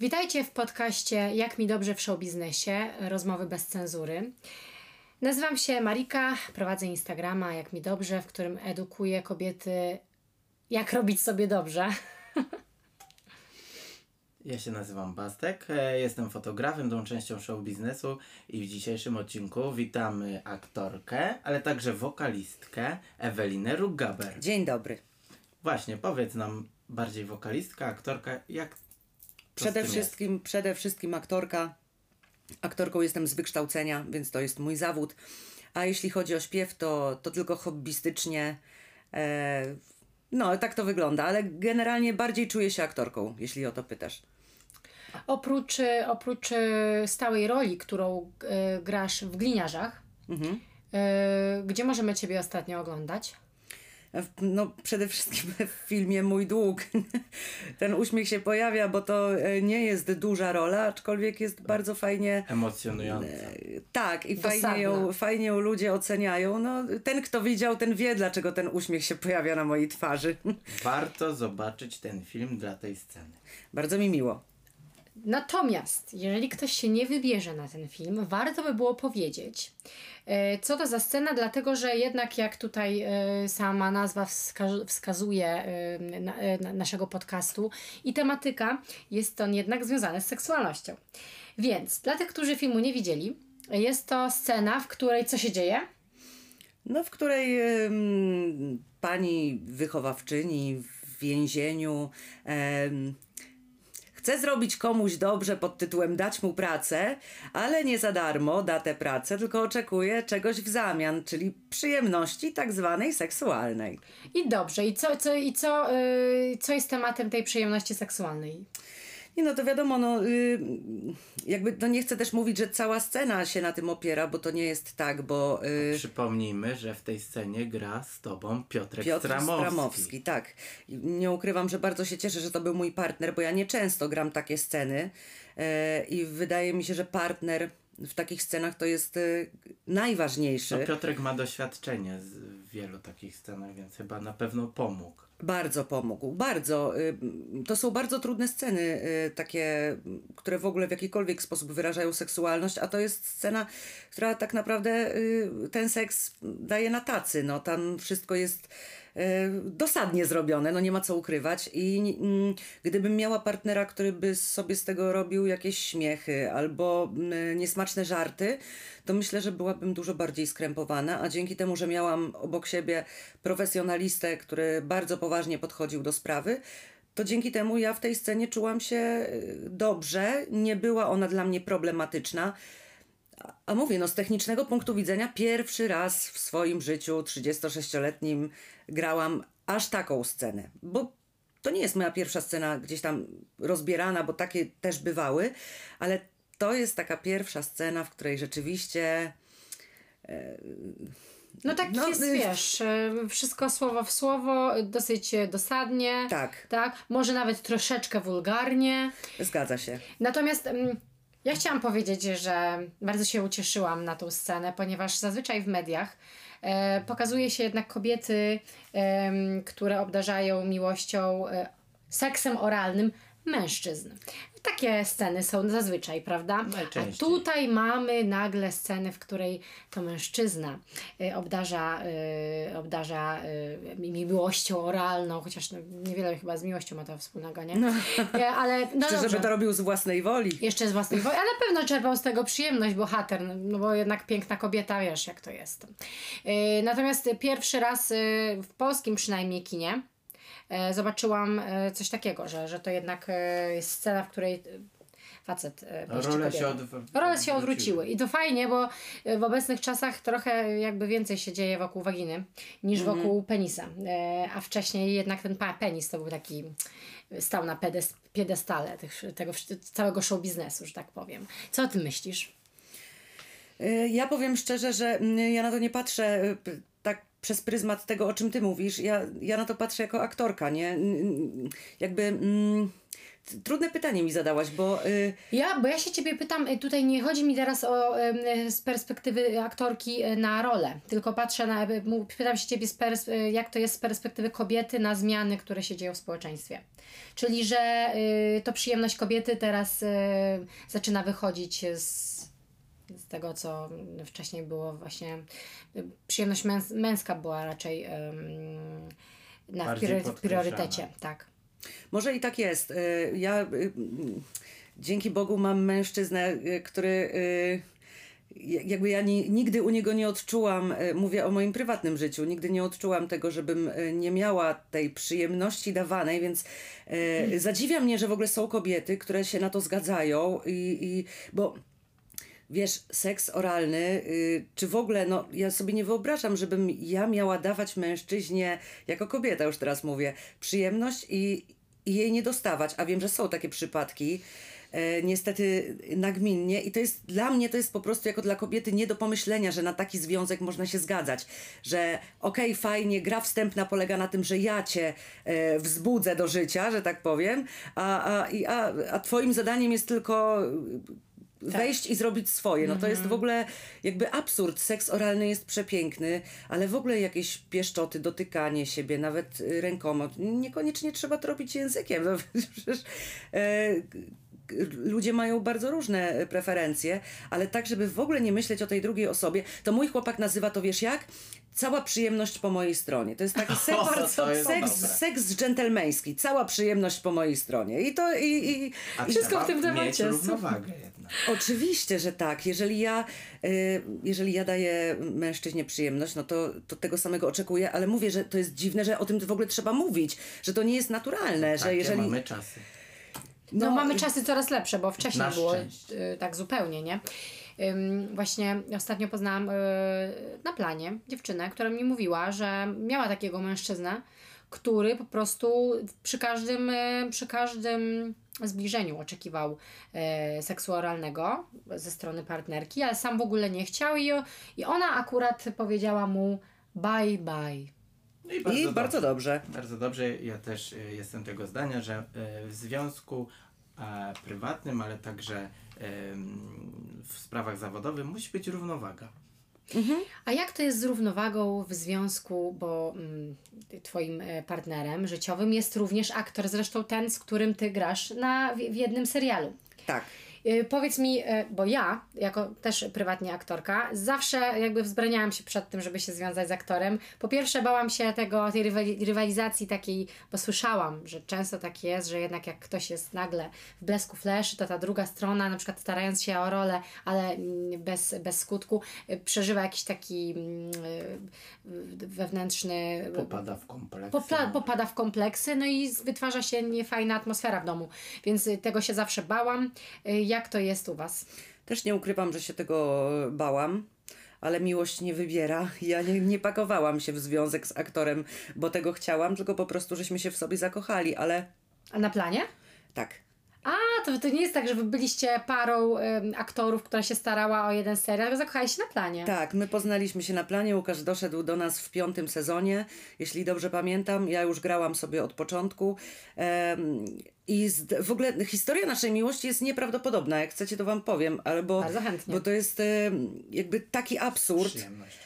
Witajcie w podcaście Jak mi dobrze w showbiznesie, rozmowy bez cenzury. Nazywam się Marika, prowadzę Instagrama Jak mi dobrze, w którym edukuję kobiety jak robić sobie dobrze. Ja się nazywam Bastek, e, jestem fotografem, tą częścią show biznesu i w dzisiejszym odcinku witamy aktorkę, ale także wokalistkę Ewelinę Rugaber. Dzień dobry. Właśnie, powiedz nam bardziej wokalistka, aktorka, jak Przede wszystkim, przede wszystkim aktorka. Aktorką jestem z wykształcenia, więc to jest mój zawód. A jeśli chodzi o śpiew, to, to tylko hobbystycznie. E, no, tak to wygląda, ale generalnie bardziej czuję się aktorką, jeśli o to pytasz. Oprócz, oprócz e, stałej roli, którą e, grasz w gliniarzach, e, gdzie możemy Ciebie ostatnio oglądać? No, przede wszystkim w filmie Mój Dług. Ten uśmiech się pojawia, bo to e, nie jest duża rola, aczkolwiek jest bardzo fajnie. jest emocjonująca. Tak, i Dosadna. fajnie ją, fajnie ją ludzie oceniają. No, ten, kto widział, ten wie, dlaczego ten uśmiech się pojawia na mojej twarzy. Warto zobaczyć ten film dla tej sceny. Bardzo mi miło. Natomiast, jeżeli ktoś się nie wybierze na ten film, warto by było powiedzieć, e, co to za scena, dlatego że jednak jak tutaj e, sama nazwa wska- wskazuje e, na, na naszego podcastu i tematyka jest to jednak związane z seksualnością. Więc dla tych, którzy filmu nie widzieli, jest to scena, w której co się dzieje? No, w której em, pani wychowawczyni w więzieniu em, chce zrobić komuś dobrze pod tytułem dać mu pracę, ale nie za darmo da tę pracę, tylko oczekuje czegoś w zamian, czyli przyjemności tak zwanej seksualnej. I dobrze, i co, co, i co, e, co jest tematem tej przyjemności seksualnej? Nie no to wiadomo, no y, jakby no nie chcę też mówić, że cała scena się na tym opiera, bo to nie jest tak, bo y, Przypomnijmy, że w tej scenie gra z tobą Piotrek, Piotr Stramowski. Stramowski, tak. Nie ukrywam, że bardzo się cieszę, że to był mój partner, bo ja nie często gram takie sceny e, i wydaje mi się, że partner w takich scenach to jest e, najważniejszy. No, Piotrek ma doświadczenie z w wielu takich scenach, więc chyba na pewno pomógł. Bardzo pomógł, bardzo. Y, To są bardzo trudne sceny, y, takie, które w ogóle w jakikolwiek sposób wyrażają seksualność, a to jest scena, która tak naprawdę y, ten seks daje na tacy. No, tam wszystko jest y, dosadnie zrobione, no nie ma co ukrywać. I gdybym miała partnera, który by sobie z tego robił jakieś śmiechy albo niesmaczne żarty, to myślę, że byłabym dużo bardziej skrępowana, a dzięki temu, że miałam obok siebie profesjonalistę, który bardzo poważnie podchodził do sprawy, to dzięki temu ja w tej scenie czułam się y, dobrze, nie była ona dla mnie problematyczna. A- mówię, no z technicznego punktu widzenia pierwszy raz w swoim życiu 36-letnim grałam aż taką scenę, bo to nie jest moja pierwsza scena gdzieś tam rozbierana, bo takie też bywały, ale to jest taka pierwsza scena, w której rzeczywiście No tak No, jest, y- wiesz, e, wszystko słowo w słowo, dosyć e, dosadnie. Tak. Tak, może nawet troszeczkę wulgarnie. zgadza się. Natomiast mm, ja chciałam powiedzieć, że bardzo się ucieszyłam na tą scenę, ponieważ zazwyczaj w mediach e, pokazuje się jednak kobiety, em, które obdarzają miłością, e, seksem oralnym mężczyzn. Takie sceny są zazwyczaj, prawda? A tutaj mamy nagle scenę, w której to mężczyzna e, obdarza, e, obdarza mi- miłością oralną, chociaż no, niewiele chyba z miłością ma to wspólnego, nie? E, Ale no Czy dobrze. żeby to robił z własnej woli? Jeszcze z własnej woli, a na pewno czerpał z tego przyjemność bohater, no- no bo jednak piękna kobieta, wiesz jak to jest. Yy, natomiast pierwszy raz yy, w polskim przynajmniej kinie zobaczyłam yy, coś takiego, że, że to jednak yy, jest scena, w której facet Role się odw- Role się odwróciły. I to fajnie, bo w obecnych czasach trochę jakby więcej się dzieje wokół waginy niż wokół penisa. A wcześniej jednak ten penis to był taki stał na piedestale tych, tego całego show biznesu, że tak powiem. Co o tym myślisz? Ja powiem szczerze, że mm, ja na to nie patrzę przez pryzmat tego, o czym ty mówisz. Ja, ja na to patrzę jako aktorka, nie? Jakby mm, trudne pytanie mi zadałaś, bo y, Ja, bo ja się ciebie pytam, y, tutaj nie chodzi mi teraz o z perspektywy aktorki y, na rolę, tylko patrzę na, y, pytam się ciebie, pers- jak to jest z perspektywy kobiety na zmiany, które się dzieją w społeczeństwie. Czyli, że y, to przyjemność kobiety teraz zaczyna wychodzić z, z tego, co wcześniej było właśnie, y, przyjemność męs- męska była raczej em, na priory- priorytecie, tak. Może i tak jest. Y, Ja y, dzięki Bogu mam mężczyznę, który jakby ja ni, nigdy u niego nie odczułam, mówię o moim prywatnym życiu, nigdy nie odczułam tego, żebym nie miała tej przyjemności dawanej, więc y, zadziwia mnie, że w ogóle są kobiety, które się na to zgadzają i, i bo wiesz, seks oralny, y, czy w ogóle, no ja sobie nie wyobrażam, żebym ja miała dawać mężczyźnie, jako kobieta już teraz mówię, przyjemność i, i jej nie dostawać, a wiem, że są takie przypadki, e, niestety nagminnie i to jest, dla mnie to jest po prostu jako dla kobiety nie do pomyślenia, że na taki związek można się zgadzać, że okej, fajnie, gra wstępna polega na tym, że ja cię e, wzbudzę do życia, że tak powiem, a, a, i- a, a twoim zadaniem jest tylko wejść i zrobić swoje. No to jest w ogóle jakby absurd. Seks oralny jest przepiękny, ale w ogóle jakieś pieszczoty, dotykanie siebie, nawet y, rękoma. Niekoniecznie trzeba to robić językiem. No, przecież, e, ludzie mają bardzo różne preferencje, ale tak, żeby w ogóle nie myśleć o tej drugiej osobie, to mój chłopak nazywa to, wiesz jak? Cała przyjemność po mojej stronie. To jest taki seks, to jest seks, dobre. seks dżentelmeński. Cała przyjemność po mojej stronie. I to i, i, A Wszystko w tym temacie, równowagę jednak. Oczywiście, że tak. Jeżeli ja, y, jeżeli ja daję mężczyźnie przyjemność, no to, to tego samego oczekuję, ale mówię, że to jest dziwne, że o tym w ogóle trzeba mówić, że to nie jest naturalne, że Takie jeżeli... mamy czasy. No, No, mamy czasy coraz lepsze, bo wcześniej było y, tak zupełnie, nie? Właśnie ostatnio poznałam y, na planie dziewczynę, która mi mówiła, że miała takiego mężczyznę, który po prostu przy każdym, y, przy każdym zbliżeniu oczekiwał y, seksu oralnego ze strony partnerki, ale sam w ogóle nie chciał i, i ona akurat powiedziała mu bye bye. No I bardzo dobrze. Bardzo dobrze. Ja też y, jestem tego zdania, że y, w związku prywatnym, ale także w sprawach zawodowych musi być równowaga. A jak to jest z równowagą w związku, bo mm, twoim e, partnerem życiowym jest również aktor, zresztą ten, z którym ty grasz na, w, w jednym serialu. Tak. Y, Powiedz mi, e, bo ja, jako też prywatnie aktorka, zawsze jakby wzbraniałam się przed tym, żeby się związać z aktorem. Po pierwsze, bałam się tego, tej rywali- rywalizacji takiej, bo słyszałam, że często tak jest, że jednak jak ktoś jest nagle w blesku fleszy, to ta druga strona, na przykład starając się o rolę, ale mm, bez, bez skutku, y, przeżywa jakiś taki mm, y, wewnętrzny. Popada w kompleks. Popla- popada w kompleksy, no i wytwarza się niefajna atmosfera w domu. Więc y, tego się zawsze bałam. Y, Jak to jest u Was? Też nie ukrywam, że się tego bałam. Ale miłość nie wybiera. Ja nie, nie pakowałam się w związek z aktorem, bo tego chciałam, tylko po prostu żeśmy się w sobie zakochali, ale A na planie? tak. A, to, to nie jest tak, że wy byliście parą ym, aktorów, która się starała o jeden serial, tylko zakochali się na planie. Tak, my poznaliśmy się na planie. Łukasz doszedł do nas w piątym sezonie, jeśli dobrze pamiętam. Ja już grałam sobie od początku. I z, w ogóle historia naszej miłości jest nieprawdopodobna. Jak chcecie, to wam powiem, ale bo, Bardzo chętnie. bo to jest jakby taki absurd, Przyjemność.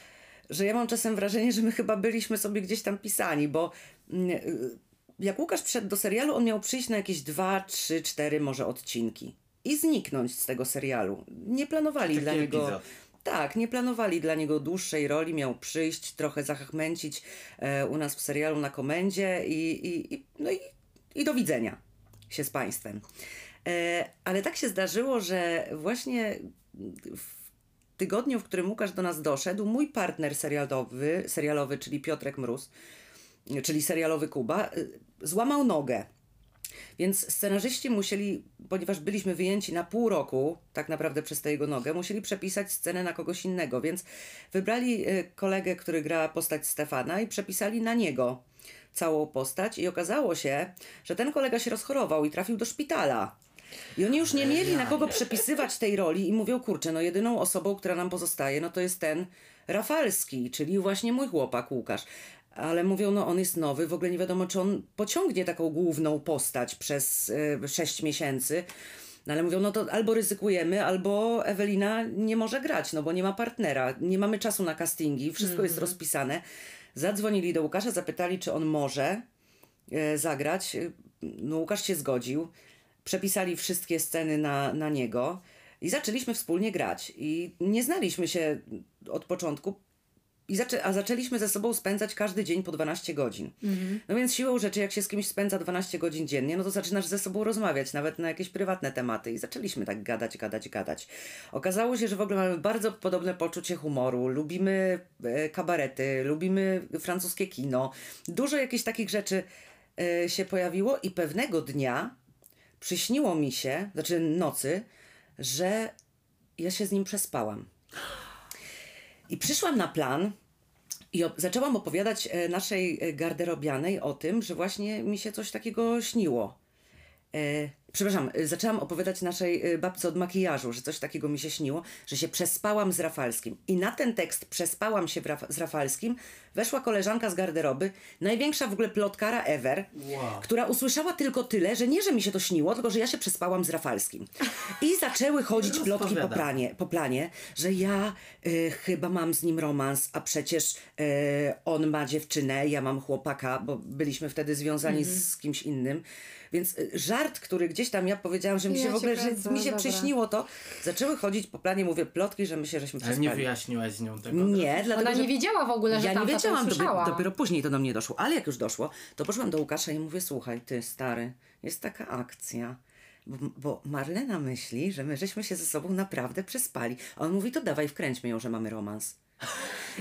że ja mam czasem wrażenie, że my chyba byliśmy sobie gdzieś tam pisani, bo mm, jak Łukasz przyszedł do serialu, on miał przyjść na jakieś dwa, trzy, cztery może odcinki i zniknąć z tego serialu. Nie planowali Taki dla niego. epizod. Tak, nie planowali dla niego dłuższej roli, miał przyjść, trochę zachachmęcić e, u nas w serialu na komendzie i, i, i, no i, i do widzenia się z Państwem. E, ale tak się zdarzyło, że właśnie w tygodniu, w którym Łukasz do nas doszedł, mój partner serialowy, serialowy czyli Piotrek Mróz, czyli serialowy Kuba, y, złamał nogę. Więc scenarzyści musieli, ponieważ byliśmy wyjęci na pół roku, tak naprawdę przez tę jego nogę, musieli przepisać scenę na kogoś innego, więc wybrali y, kolegę, który gra postać Stefana i przepisali na niego całą postać i okazało się, że ten kolega się rozchorował i trafił do szpitala. I oni już nie mieli na kogo przepisywać tej roli i mówią, kurczę, no jedyną osobą, która nam pozostaje, no to jest ten Rafalski, czyli właśnie mój chłopak Łukasz. Ale mówią, no on jest nowy, w ogóle nie wiadomo, czy on pociągnie taką główną postać przez y, sześć miesięcy. No ale mówią, no to albo ryzykujemy, albo Ewelina nie może grać, no bo nie ma partnera, nie mamy czasu na castingi, wszystko jest rozpisane. Zadzwonili do Łukasza, zapytali, czy on może e, zagrać. No Łukasz się zgodził. Przepisali wszystkie sceny na, na niego i zaczęliśmy wspólnie grać. I nie znaliśmy się od początku, i zaczę- a zaczęliśmy ze sobą spędzać każdy dzień po 12 godzin. No więc siłą rzeczy, jak się z kimś spędza 12 godzin dziennie, no to zaczynasz ze sobą rozmawiać, nawet na jakieś prywatne tematy. I zaczęliśmy tak gadać, gadać, gadać. Okazało się, że w ogóle mamy bardzo podobne poczucie humoru. Lubimy e, kabarety, lubimy francuskie kino. Dużo jakichś takich rzeczy e, się pojawiło i pewnego dnia przyśniło mi się, znaczy nocy, że ja się z nim przespałam. I przyszłam na plan i op- zaczęłam opowiadać e, naszej e, garderobianej o tym, że właśnie mi się coś takiego śniło. Przepraszam, e, zaczęłam opowiadać naszej e, babce od makijażu, że coś takiego mi się śniło, że się przespałam z Rafalskim. I na ten tekst przespałam się Raf- z Rafalskim weszła koleżanka z garderoby, największa w ogóle plotkara ever, Wow. która usłyszała tylko tyle, że nie, że mi się to śniło, tylko że ja się przespałam z Rafalskim. I zaczęły chodzić plotki po planie, po planie, że ja y, chyba mam z nim romans, a przecież y, on ma dziewczynę, ja mam chłopaka, bo byliśmy wtedy związani Mhm. z kimś innym. Więc y, żart, który gdzieś tam ja powiedziałam, że mi Ja się w cię ogóle, że mi się dobra. przyśniło to, zaczęły chodzić po planie, mówię plotki, że my się żeśmy Ale nie przespali. wyjaśniłaś z nią tego. Nie, dlatego, Ona że nie wiedziała w ogóle, że ja tam nie wiedziałam, to dopiero, dopiero później to do mnie doszło. Ale jak już doszło, to poszłam do Łukasza i mówię, słuchaj, ty stary, jest taka akcja. Bo, bo Marlena myśli, że my żeśmy się ze sobą naprawdę przespali. A on mówi, to dawaj, wkręćmy ją, że mamy romans.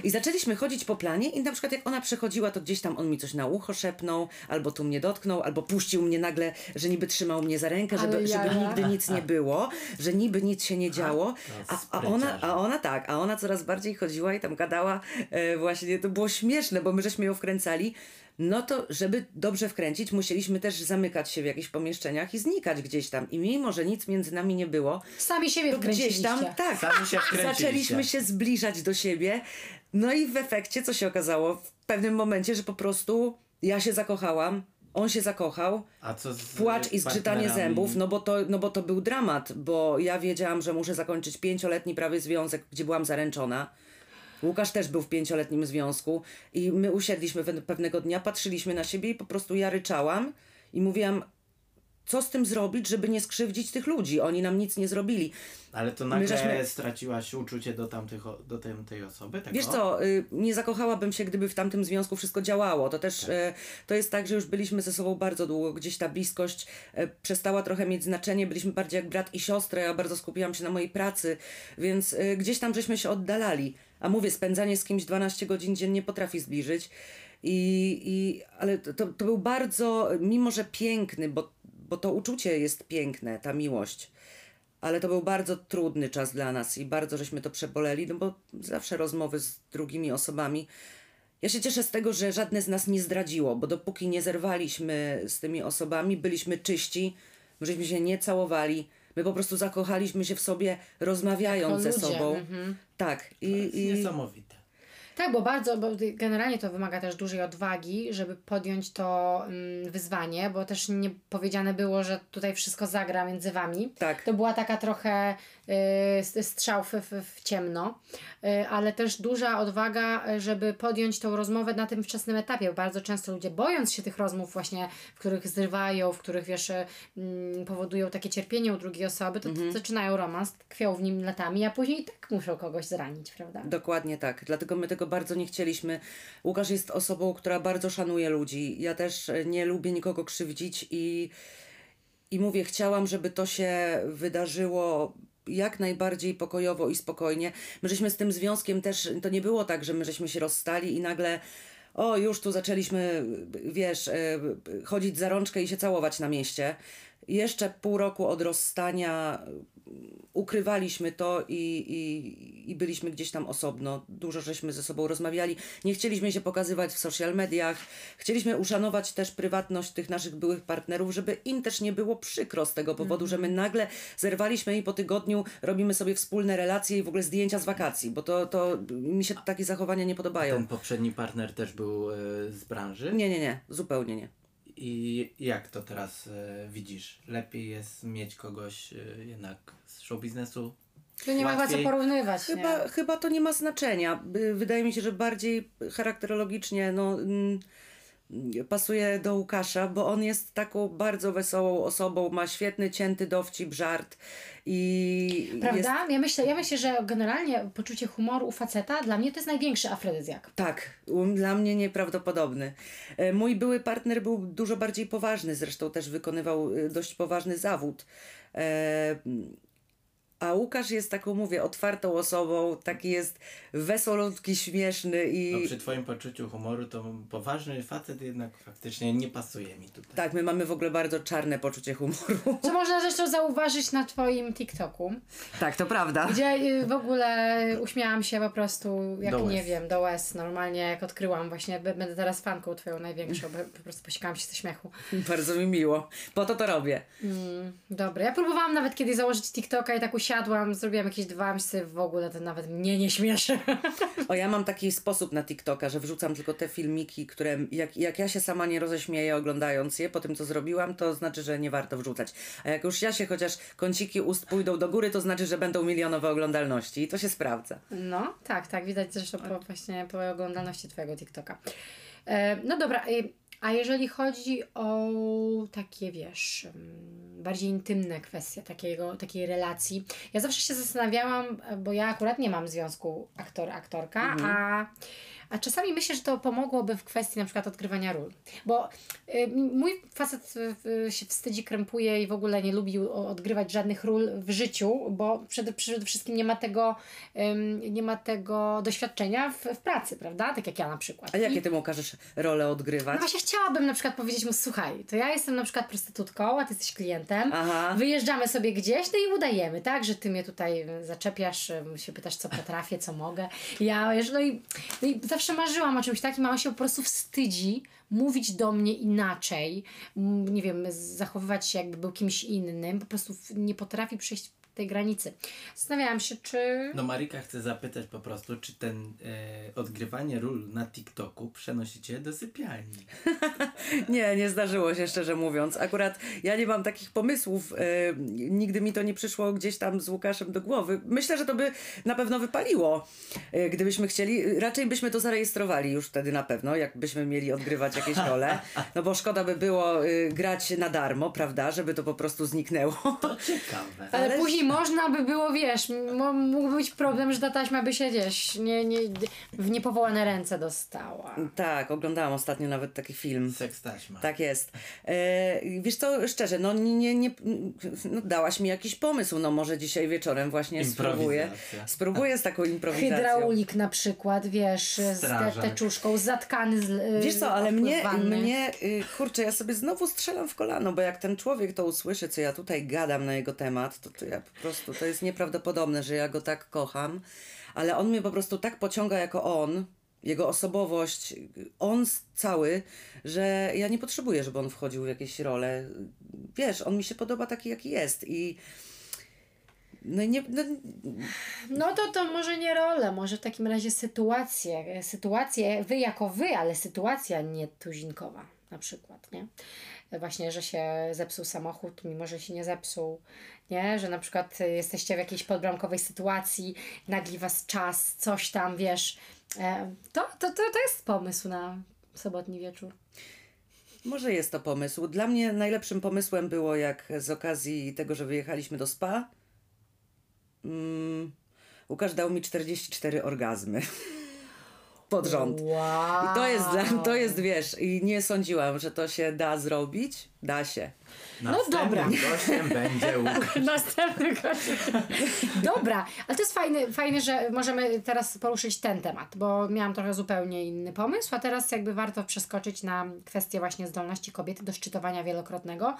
I zaczęliśmy chodzić po planie i na przykład jak ona przechodziła, to gdzieś tam on mi coś na ucho szepnął, albo tu mnie dotknął, albo puścił mnie nagle, że niby trzymał mnie za rękę, żeby, żeby nigdy nic nie było, że niby nic się nie działo. A, a, ona, a ona tak, a ona coraz bardziej chodziła i tam gadała e, właśnie, to było śmieszne, bo my żeśmy ją wkręcali. No to, żeby dobrze wkręcić, musieliśmy też zamykać się w jakichś pomieszczeniach i znikać gdzieś tam. I mimo, że nic między nami nie było, Sami siebie to gdzieś tam, tak, Sami się zaczęliśmy się zbliżać do siebie. No i w efekcie, co się okazało? W pewnym momencie, że po prostu ja się zakochałam, on się zakochał, A co z płacz i zgrzytanie zębów, no bo, to, no bo to był dramat, bo ja wiedziałam, że muszę zakończyć pięcioletni prawie związek, gdzie byłam zaręczona. Łukasz też był w pięcioletnim związku i my usiedliśmy pewnego dnia, patrzyliśmy na siebie i po prostu ja ryczałam i mówiłam, co z tym zrobić, żeby nie skrzywdzić tych ludzi. Oni nam nic nie zrobili. Ale to nagle żeśmy- straciłaś uczucie do, tamtych, do tej, tej osoby? Tak Wiesz co, y, nie zakochałabym się, gdyby w tamtym związku wszystko działało. To też y, to jest tak, że już byliśmy ze sobą bardzo długo. Gdzieś ta bliskość y, przestała trochę mieć znaczenie. Byliśmy bardziej jak brat i siostra. Ja bardzo skupiłam się na mojej pracy, więc gdzieś tam żeśmy się oddalali. A mówię, spędzanie z kimś 12 godzin dziennie potrafi zbliżyć. I, i, ale to, to, był bardzo, mimo że piękny, bo, bo to uczucie jest piękne, ta miłość. Ale to był bardzo trudny czas dla nas i bardzo żeśmy to przeboleli, no bo zawsze rozmowy z drugimi osobami. Ja się cieszę z tego, że żadne z nas nie zdradziło, bo dopóki nie zerwaliśmy z tymi osobami, byliśmy czyści, żeśmy się nie całowali. My po prostu zakochaliśmy się w sobie, rozmawiając ze sobą. mhm. Tak. To jest I, i, niesamowite. Tak, bo bardzo, bo generalnie to wymaga też dużej odwagi, żeby podjąć to mm, wyzwanie, bo też nie powiedziane było, że tutaj wszystko zagra między wami. Tak. To była taka trochę y, strzał w, w, ciemno, y, ale też duża odwaga, żeby podjąć tą rozmowę na tym wczesnym etapie. Bo Bardzo często ludzie bojąc się tych rozmów właśnie, w których zrywają, w których wiesz, y, mm, powodują takie cierpienie u drugiej osoby, to, Mhm. to zaczynają romans, tkwią w nim latami, a później i tak muszą kogoś zranić, prawda? Dokładnie tak. Dlatego my tego bardzo nie chcieliśmy. Łukasz jest osobą, która bardzo szanuje ludzi. Ja też e, nie lubię nikogo krzywdzić i, i mówię, chciałam, żeby to się wydarzyło jak najbardziej pokojowo i spokojnie. My żeśmy z tym związkiem też, to nie było tak, że my żeśmy się rozstali i nagle o, już tu zaczęliśmy, wiesz, e, chodzić za rączkę i się całować na mieście. Jeszcze pół roku od rozstania ukrywaliśmy to i, i, i byliśmy gdzieś tam osobno. Dużo żeśmy ze sobą rozmawiali. Nie chcieliśmy się pokazywać w social mediach. Chcieliśmy uszanować też prywatność tych naszych byłych partnerów, żeby im też nie było przykro z tego powodu, że my nagle zerwaliśmy i po tygodniu robimy sobie wspólne relacje i w ogóle zdjęcia z wakacji, bo to, to mi się takie zachowania nie podobają. Ten poprzedni partner też był e, z branży. Nie, nie, nie, zupełnie nie. I jak to teraz e, widzisz? Lepiej jest mieć kogoś e, jednak z show biznesu? Tu nie ma chyba co Łatwiej. porównywać. Chyba, chyba to nie ma znaczenia. Y, Wydaje mi się, że bardziej charakterologicznie no, mm, pasuje do Łukasza, bo on jest taką bardzo wesołą osobą, ma świetny, cięty dowcip, żart i jest Prawda? Ja, myślę, ja myślę, że generalnie poczucie humoru u faceta dla mnie to jest największy afrodyzjak. Tak, dla mnie nieprawdopodobny. E, Mój były partner był dużo bardziej poważny, zresztą też wykonywał y, dość poważny zawód. A Łukasz jest taką, mówię, otwartą osobą, taki jest wesolutki, śmieszny i... No, przy twoim poczuciu humoru to poważny facet jednak faktycznie nie pasuje mi tutaj. Tak, my mamy w ogóle bardzo czarne poczucie humoru. Co można zresztą zauważyć na twoim TikToku, Tak, to prawda. gdzie y, w ogóle uśmiałam się po prostu, jak Do nie łez. wiem, do łez. Normalnie jak odkryłam właśnie, będę teraz fanką twoją największą, bo po prostu posikałam się ze śmiechu. Bardzo mi miło. Po to to robię. Mm, dobra, ja próbowałam nawet kiedyś założyć TikToka i tak usiadłam, zrobiłam jakieś dwa myślę, w ogóle to nawet mnie nie śmieszy. O, ja mam taki sposób na TikToka, że wrzucam tylko te filmiki, które jak, jak ja się sama nie roześmieję oglądając je po tym, co zrobiłam, to znaczy, że nie warto wrzucać. A jak już ja się chociaż kąciki ust pójdą do góry, to znaczy, że będą milionowe oglądalności i to się sprawdza. No, tak, tak, widać zresztą po, właśnie po oglądalności twojego TikToka. E, no dobra, e, a jeżeli chodzi o takie, wiesz, mm, bardziej intymne kwestie takiego, takiej relacji, ja zawsze się zastanawiałam, bo ja akurat nie mam związku aktor-aktorka, a, a czasami myślę, że to pomogłoby w kwestii na przykład odgrywania ról. Bo y, mój facet y, się wstydzi, krępuje i w ogóle nie lubi odgrywać żadnych ról w życiu, bo przede, przede wszystkim nie ma tego, nie ma tego doświadczenia w, w pracy, prawda? Tak jak ja na przykład. A jakie I, ty mu każesz rolę no odgrywać? właśnie chciałabym na przykład powiedzieć mu, słuchaj, to ja jestem na przykład prostytutką, a ty jesteś klientem, Aha. wyjeżdżamy sobie gdzieś, no i udajemy, tak, że ty mnie tutaj y, zaczepiasz, y, się pytasz, co potrafię, co mogę. Ja, no i, no i zawsze marzyłam o czymś takim, a on się po prostu wstydzi mówić do mnie inaczej, nie wiem, zachowywać się jakby był kimś innym, po prostu nie potrafi przejść tej granicy. Zastanawiałam się, czy... No Marika chce zapytać po prostu, czy ten e, odgrywanie ról na TikToku przenosicie do sypialni. Nie, nie zdarzyło się, szczerze mówiąc. Akurat ja nie mam takich pomysłów. e, nigdy mi to nie przyszło gdzieś tam z Łukaszem do głowy. Myślę, że to by na pewno wypaliło, e, gdybyśmy chcieli. Raczej byśmy to zarejestrowali już wtedy na pewno, jakbyśmy mieli odgrywać jakieś role. No bo szkoda by było e, grać na darmo, prawda? Żeby to po prostu zniknęło. To ciekawe. Ale, Ale- później można by było, wiesz, mógł być problem, że ta taśma by się gdzieś nie, nie, w niepowołane ręce dostała. Tak, oglądałam ostatnio nawet taki film. Seks taśma. Tak jest. E, wiesz co, szczerze, no nie, nie, no, dałaś mi jakiś pomysł, no może dzisiaj wieczorem właśnie spróbuję. Spróbuję z taką improwizacją. Hydraulik na przykład, wiesz, z te, Strażak. teczuszką, zatkany z y, Wiesz co, ale mnie, mnie y, kurczę, ja sobie znowu strzelam w kolano, bo jak ten człowiek to usłyszy, co ja tutaj gadam na jego temat, to, to ja po prostu, to jest nieprawdopodobne, że ja go tak kocham, ale on mnie po prostu tak pociąga jako on, jego osobowość, on cały, że ja nie potrzebuję, żeby on wchodził w jakieś role. Wiesz, on mi się podoba taki, jaki jest i no nie, no, No to to może nie rolę, może w takim razie sytuację, sytuację, wy jako wy, ale sytuacja nie tuzinkowa na przykład, nie? Właśnie, że się zepsuł samochód, mimo że się nie zepsuł, nie? Że na przykład jesteście w jakiejś podbramkowej sytuacji, nagli was czas, coś tam, wiesz. E, To, to, to, to jest pomysł na sobotni wieczór. Może jest to pomysł. Dla mnie najlepszym pomysłem było, jak z okazji tego, że wyjechaliśmy do spa, mm, Łukasz dał mi 44 orgazmy. Pod rząd. Wow. I to jest, dla, to jest, wiesz, i nie sądziłam, że to się da zrobić. Da się. Następnym dobra. gościem będzie Łukasz. Następny gość. Dobra, ale to jest fajne, fajne, że możemy teraz poruszyć ten temat, bo miałam trochę zupełnie inny pomysł, a teraz jakby warto przeskoczyć na kwestię właśnie zdolności kobiety do szczytowania wielokrotnego.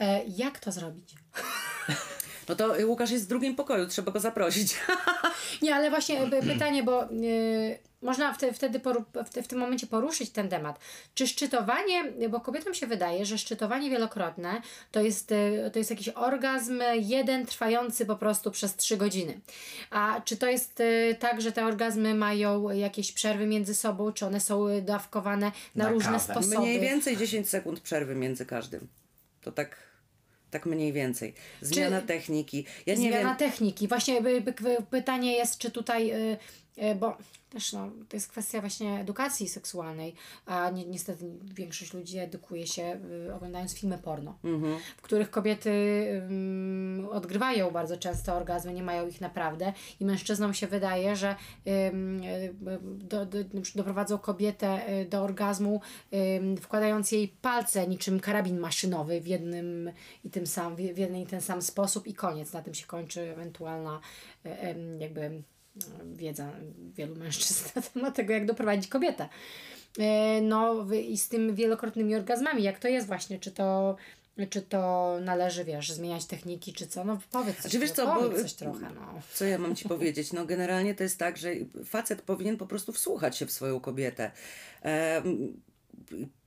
E, jak to zrobić? No to y, Łukasz jest w drugim pokoju, trzeba go zaprosić. Nie, ale właśnie e, pytanie, bo y, można wtedy, wtedy poru, w, w tym momencie poruszyć ten temat. Czy szczytowanie, bo kobietom się wydaje, że szczytowanie wielokrotne to jest, y, to jest jakiś orgazm jeden trwający po prostu przez trzy godziny. A czy to jest y, tak, że te orgazmy mają jakieś przerwy między sobą, czy one są dawkowane na, Na różne kawę. sposoby? Mniej więcej 10 sekund przerwy między każdym. To tak, tak mniej więcej. Zmiana Czy- techniki. Ja Zmiana wiem. techniki. Właśnie pytanie jest, czy tutaj, y, bo też no, to jest kwestia właśnie edukacji seksualnej, a ni niestety większość ludzi edukuje się y, oglądając filmy porno, Mhm. w których kobiety ym, odgrywają bardzo często orgazmy, nie mają ich naprawdę i mężczyznom się wydaje, że y, do, do, doprowadzą kobietę y, do orgazmu wkładając jej palce niczym karabin maszynowy w jednym i tym sam, w jeden i ten sam sposób i koniec. Na tym się kończy ewentualna y, em, jakby wiedza wielu mężczyzn na temat tego, jak doprowadzić kobietę. E, No i z tym wielokrotnymi orgazmami, jak to jest właśnie, czy to czy to należy, wiesz, zmieniać techniki, czy co? No powiedz coś, Znaczy, wiesz co, powiedz bo- coś trochę, no. Co ja mam ci powiedzieć? No generalnie to jest tak, że facet powinien po prostu wsłuchać się w swoją kobietę. Em,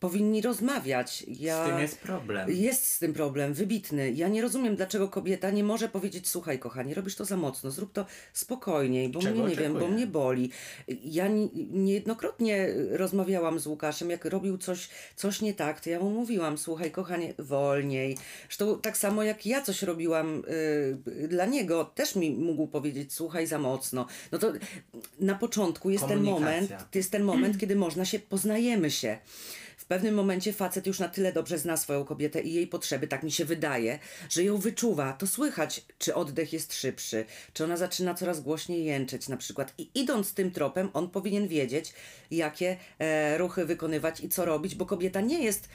powinni rozmawiać. Ja... Z tym jest problem. Jest z tym problem, wybitny. Ja nie rozumiem, dlaczego kobieta nie może powiedzieć, słuchaj kochanie, robisz to za mocno, zrób to spokojniej, bo Czego mnie nie wiem, bo mnie boli. Ja ni- niejednokrotnie rozmawiałam z Łukaszem, jak robił coś, coś nie tak, to ja mu mówiłam, słuchaj kochanie, wolniej. Zresztą tak samo jak ja coś robiłam y, dla niego, też mi mógł powiedzieć, słuchaj za mocno. No to na początku jest ten moment, jest ten moment, kiedy można się, poznajemy się. Pewnym momencie facet już na tyle dobrze zna swoją kobietę i jej potrzeby, tak mi się wydaje, że ją wyczuwa. To słychać, czy oddech jest szybszy, czy ona zaczyna coraz głośniej jęczeć na przykład. I idąc tym tropem, on powinien wiedzieć, jakie e, ruchy wykonywać i co robić, bo kobieta nie jest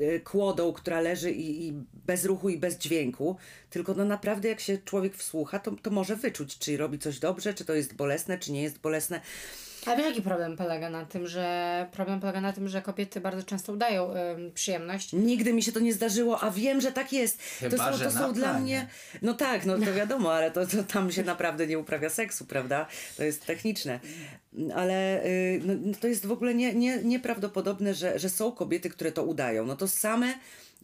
e, kłodą, która leży i, i bez ruchu i bez dźwięku, tylko no naprawdę jak się człowiek wsłucha, to, to może wyczuć, czy robi coś dobrze, czy to jest bolesne, czy nie jest bolesne. A wiesz, jaki problem polega na tym, że problem polega na tym, że kobiety bardzo często udają ym, przyjemność. Nigdy mi się to nie zdarzyło, a wiem, że tak jest. Chyba, to są, że to na są dla planie. mnie. No tak, no to wiadomo, ale to, to tam się naprawdę nie uprawia seksu, prawda? To jest techniczne. Ale y, no, no to jest w ogóle nie, nie, nieprawdopodobne, że, że są kobiety, które to udają. No to same.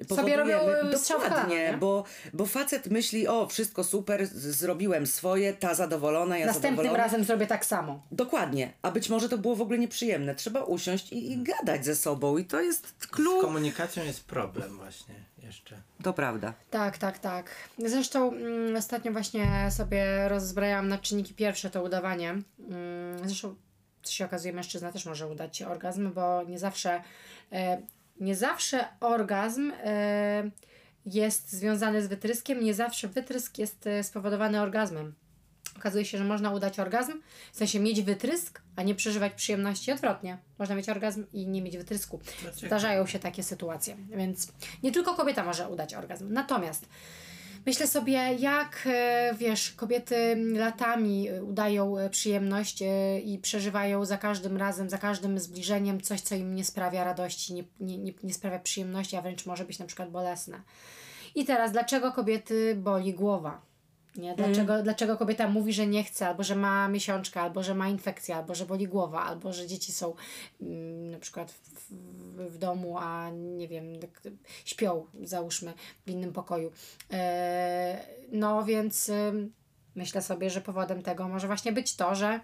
Sobie robią, w kolano, Dokładnie, nie? bo, bo facet myśli, o wszystko super, z- zrobiłem swoje, ta zadowolona, ja Następnym zadowolona. razem zrobię tak samo. Dokładnie, a być może to było w ogóle nieprzyjemne. Trzeba usiąść i, i gadać ze sobą i to jest Z klucz. komunikacją jest problem właśnie jeszcze. To prawda. Tak, tak, tak. Zresztą mm, ostatnio właśnie sobie rozbrajałam na czynniki pierwsze to udawanie. Mm, zresztą co się okazuje, mężczyzna też może udać się orgazm, bo nie zawsze, e, nie zawsze orgazm e, jest związany z wytryskiem, nie zawsze wytrysk jest e, spowodowany orgazmem. Okazuje się, że można udać orgazm, w sensie mieć wytrysk, a nie przeżywać przyjemności odwrotnie. Można mieć orgazm i nie mieć wytrysku. Zdarzają się takie sytuacje, więc nie tylko kobieta może udać orgazm. Natomiast myślę sobie, jak e, wiesz, kobiety latami e, udają e, przyjemność i przeżywają za każdym razem, za każdym zbliżeniem coś, co im nie sprawia radości, nie, nie, nie sprawia przyjemności, a wręcz może być na przykład bolesne. I teraz, dlaczego kobiety boli głowa? Nie? Dlaczego, dlaczego kobieta mówi, że nie chce, albo że ma miesiączkę, albo że ma infekcję, albo że boli głowa, albo że dzieci są mm, na przykład w, w, domu, a nie wiem, tak, śpią, załóżmy, w innym pokoju. E, no więc myślę sobie, że powodem tego może właśnie być to, że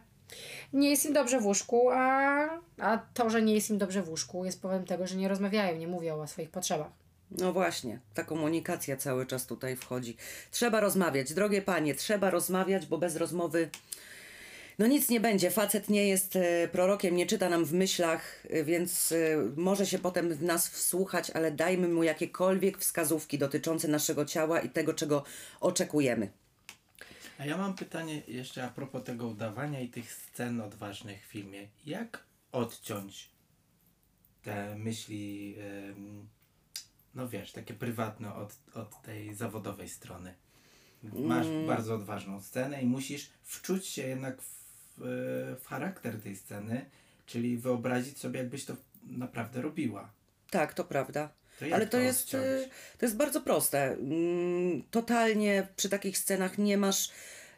nie jest im dobrze w łóżku, a, a to, że nie jest im dobrze w łóżku jest powodem tego, że nie rozmawiają, nie mówią o swoich potrzebach. No właśnie, ta komunikacja cały czas tutaj wchodzi. Trzeba rozmawiać, drogie panie, trzeba rozmawiać, bo bez rozmowy no nic nie będzie. Facet nie jest e, prorokiem, nie czyta nam w myślach, e, więc e, może się potem w nas wsłuchać, ale dajmy mu jakiekolwiek wskazówki dotyczące naszego ciała i tego, czego oczekujemy. A ja mam pytanie jeszcze a propos tego udawania i tych scen odważnych w filmie. Jak odciąć te myśli, em, no wiesz, takie prywatne od, od tej zawodowej strony? Masz bardzo odważną scenę i musisz wczuć się jednak w, w charakter tej sceny, czyli wyobrazić sobie, jakbyś to naprawdę robiła. Tak, to prawda. To Ale to to jest, y, to jest bardzo proste. Mm, Totalnie przy takich scenach nie masz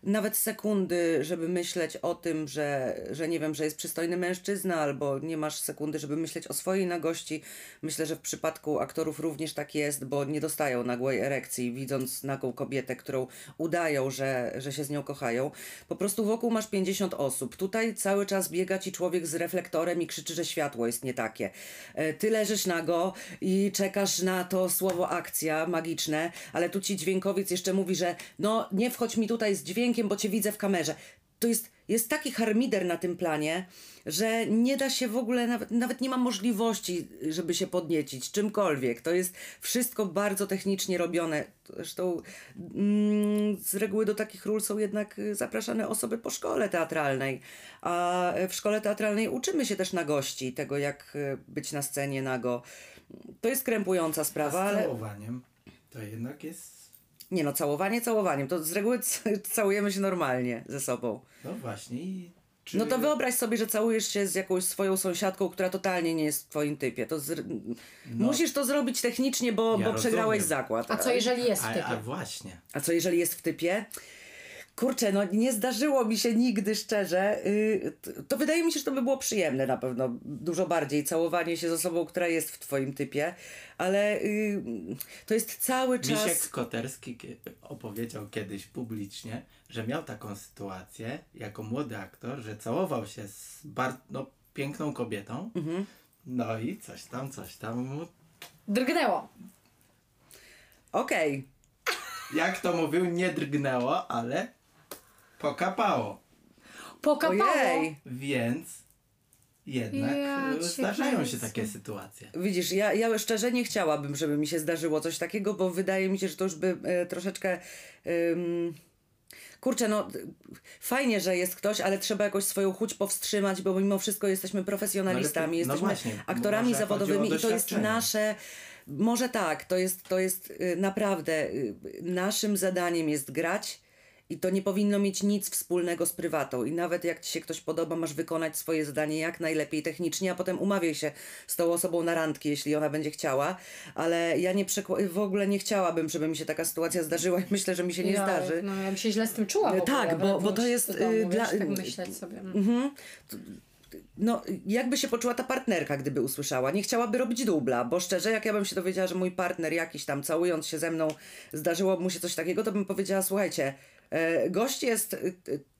nawet sekundy, żeby myśleć o tym, że, że nie wiem, że jest przystojny mężczyzna, albo nie masz sekundy, żeby myśleć o swojej nagości. Myślę, że w przypadku aktorów również tak jest, bo nie dostają nagłej erekcji, widząc nagą kobietę, którą udają, że, że się z nią kochają. Po prostu wokół masz 50 osób. Tutaj cały czas biega ci człowiek z reflektorem i krzyczy, że światło jest nie takie. E, Ty leżysz nago i czekasz na to słowo akcja magiczne, ale tu ci dźwiękowiec jeszcze mówi, że no nie wchodź mi tutaj z dźwiękiem, bo cię widzę w kamerze. To jest, jest taki harmider na tym planie, że nie da się w ogóle, nawet, nawet nie ma możliwości, żeby się podniecić czymkolwiek. To jest wszystko bardzo technicznie robione. Zresztą mm, z reguły do takich ról są jednak y, zapraszane osoby po szkole teatralnej. A w szkole teatralnej uczymy się też na gości tego, jak y, być na scenie nago. To jest krępująca sprawa, z całowaniem to jednak jest... nie no, całowanie całowaniem. To z reguły całujemy się normalnie ze sobą. No właśnie. Czy... No to wyobraź sobie, że całujesz się z jakąś swoją sąsiadką, która totalnie nie jest w twoim typie. To z... Musisz to zrobić technicznie, bo, Ja bo przegrałeś zakład. A co jeżeli jest w A, typie? a właśnie. A co jeżeli jest w typie? Kurczę, no nie zdarzyło mi się nigdy szczerze. T- to wydaje mi się, że to by było przyjemne na pewno. Dużo bardziej całowanie się z osobą, która jest w twoim typie. Ale yy, to jest cały czas... Misiek Koterski opowiedział kiedyś publicznie, że miał taką sytuację jako młody aktor, że całował się z bar- no, piękną kobietą. Mhm. No i coś tam, coś tam mu... Drgnęło. Okej. Jak to mówił, nie drgnęło, ale pokapało. Pokapało. Ojej. Więc jednak Ja e, cię zdarzają się kręcę. takie sytuacje. Widzisz, ja, ja szczerze nie chciałabym, żeby mi się zdarzyło coś takiego, bo wydaje mi się, że to już by e, troszeczkę. ym, Kurczę, no fajnie, że jest ktoś, ale trzeba jakoś swoją chuć powstrzymać, bo mimo wszystko jesteśmy profesjonalistami, No ale to- no jesteśmy właśnie, aktorami może chodzi o zawodowymi i to jest doświadczenie. nasze. Może tak, to jest, to jest y, naprawdę y, naszym zadaniem jest grać i to nie powinno mieć nic wspólnego z prywatą. I nawet jak ci się ktoś podoba, masz wykonać swoje zadanie jak najlepiej technicznie, a potem umawiaj się z tą osobą na randki, jeśli ona będzie chciała. Ale ja nie przekła- w ogóle nie chciałabym, żeby mi się taka sytuacja zdarzyła i myślę, że mi się nie ja, zdarzy. No, ja bym się źle z tym czuła. E, ogóle, tak, bo- bo to jest, do domu, wiesz, dla- tak myśleć sobie. mm. Mhm. No, jakby się poczuła ta partnerka, gdyby usłyszała. Nie chciałaby robić dubla, bo szczerze, jak ja bym się dowiedziała, że mój partner jakiś tam całując się ze mną, zdarzyło mu się coś takiego, to bym powiedziała, słuchajcie, e, gość jest e, e,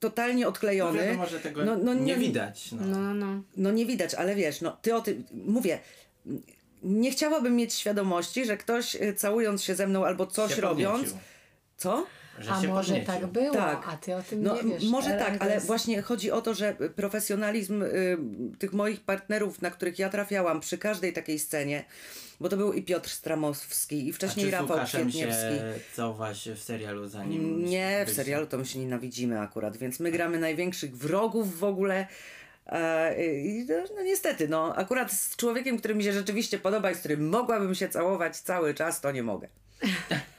totalnie No odklejony. wiadomo, że tego No, no, nie nie- widać. No. No, no. No nie widać, ale wiesz, no ty o tym, mówię, nie chciałabym mieć świadomości, że ktoś e, całując się ze mną albo coś robiąc, co? Że A się może podniecił. tak było, Tak. a ty o tym No, nie wiesz. może Ale tak, ale jest- właśnie chodzi o to, że profesjonalizm y, tych moich partnerów, na których ja trafiałam przy każdej takiej scenie, bo to był i Piotr Stramowski, i wcześniej Rafał Kwietniewski. całowałaś w serialu zanim... Nie, w serialu to my się nienawidzimy akurat, więc my gramy największych wrogów w ogóle. E, I no, no niestety, no akurat z człowiekiem, który mi się rzeczywiście podoba i z którym mogłabym się całować cały czas, to nie mogę.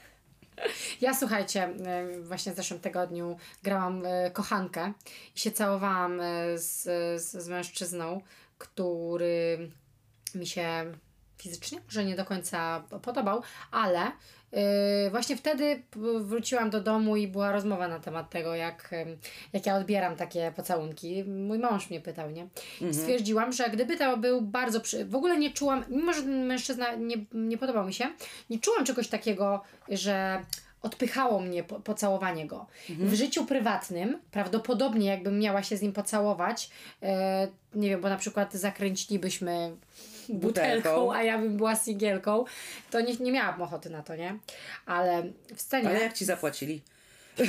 Ja słuchajcie, e, właśnie w zeszłym tygodniu grałam e, kochankę i się całowałam e, z, z, z mężczyzną, który mi się fizycznie może nie do końca podobał, ale właśnie wtedy wróciłam do domu i była rozmowa na temat tego, jak, jak ja odbieram takie pocałunki. Mój mąż mnie pytał, nie? I stwierdziłam, że gdyby to był bardzo... Przy... W ogóle nie czułam, mimo że mężczyzna nie, nie podobał mi się, nie czułam czegoś takiego, że odpychało mnie po, pocałowanie go. W życiu prywatnym, prawdopodobnie jakbym miała się z nim pocałować, e, nie wiem, bo na przykład zakręcilibyśmy butelką, Butelką. a ja bym była singielką, to nie, nie miałabym ochoty na to, nie? Ale w scenie... Ale jak ci zapłacili?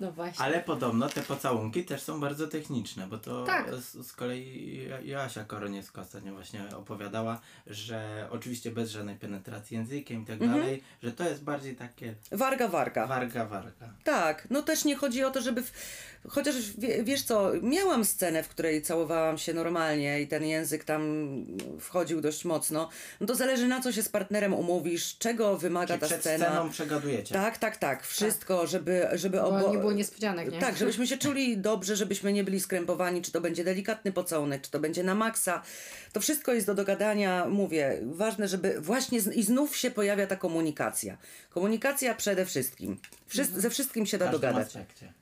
No właśnie. Ale podobno te pocałunki też są bardzo techniczne, bo to Tak. z, z kolei Jo- Joasia Koroniewska ostatnio właśnie opowiadała, że oczywiście bez żadnej penetracji językiem i tak Mhm. dalej, że to jest bardziej takie Warga, warga. warga, warga. Tak, no też nie chodzi o to, żeby. W... Chociaż wie, wiesz co, miałam scenę, w której całowałam się normalnie i ten język tam wchodził dość mocno. No to zależy na co się z partnerem umówisz, czego wymaga Czy ta przed scena. sceną przegadujecie? Tak, tak, tak. Wszystko, żeby, żeby Bo obo... było niespodzianek, nie? Tak, żebyśmy się czuli dobrze, żebyśmy nie byli skrępowani, czy to będzie delikatny pocałunek, czy to będzie na maksa. To wszystko jest do dogadania, mówię, ważne, żeby właśnie z, i znów się pojawia ta komunikacja. Komunikacja przede wszystkim. Wszys- Ze wszystkim się da każdym dogadać. aspekcie.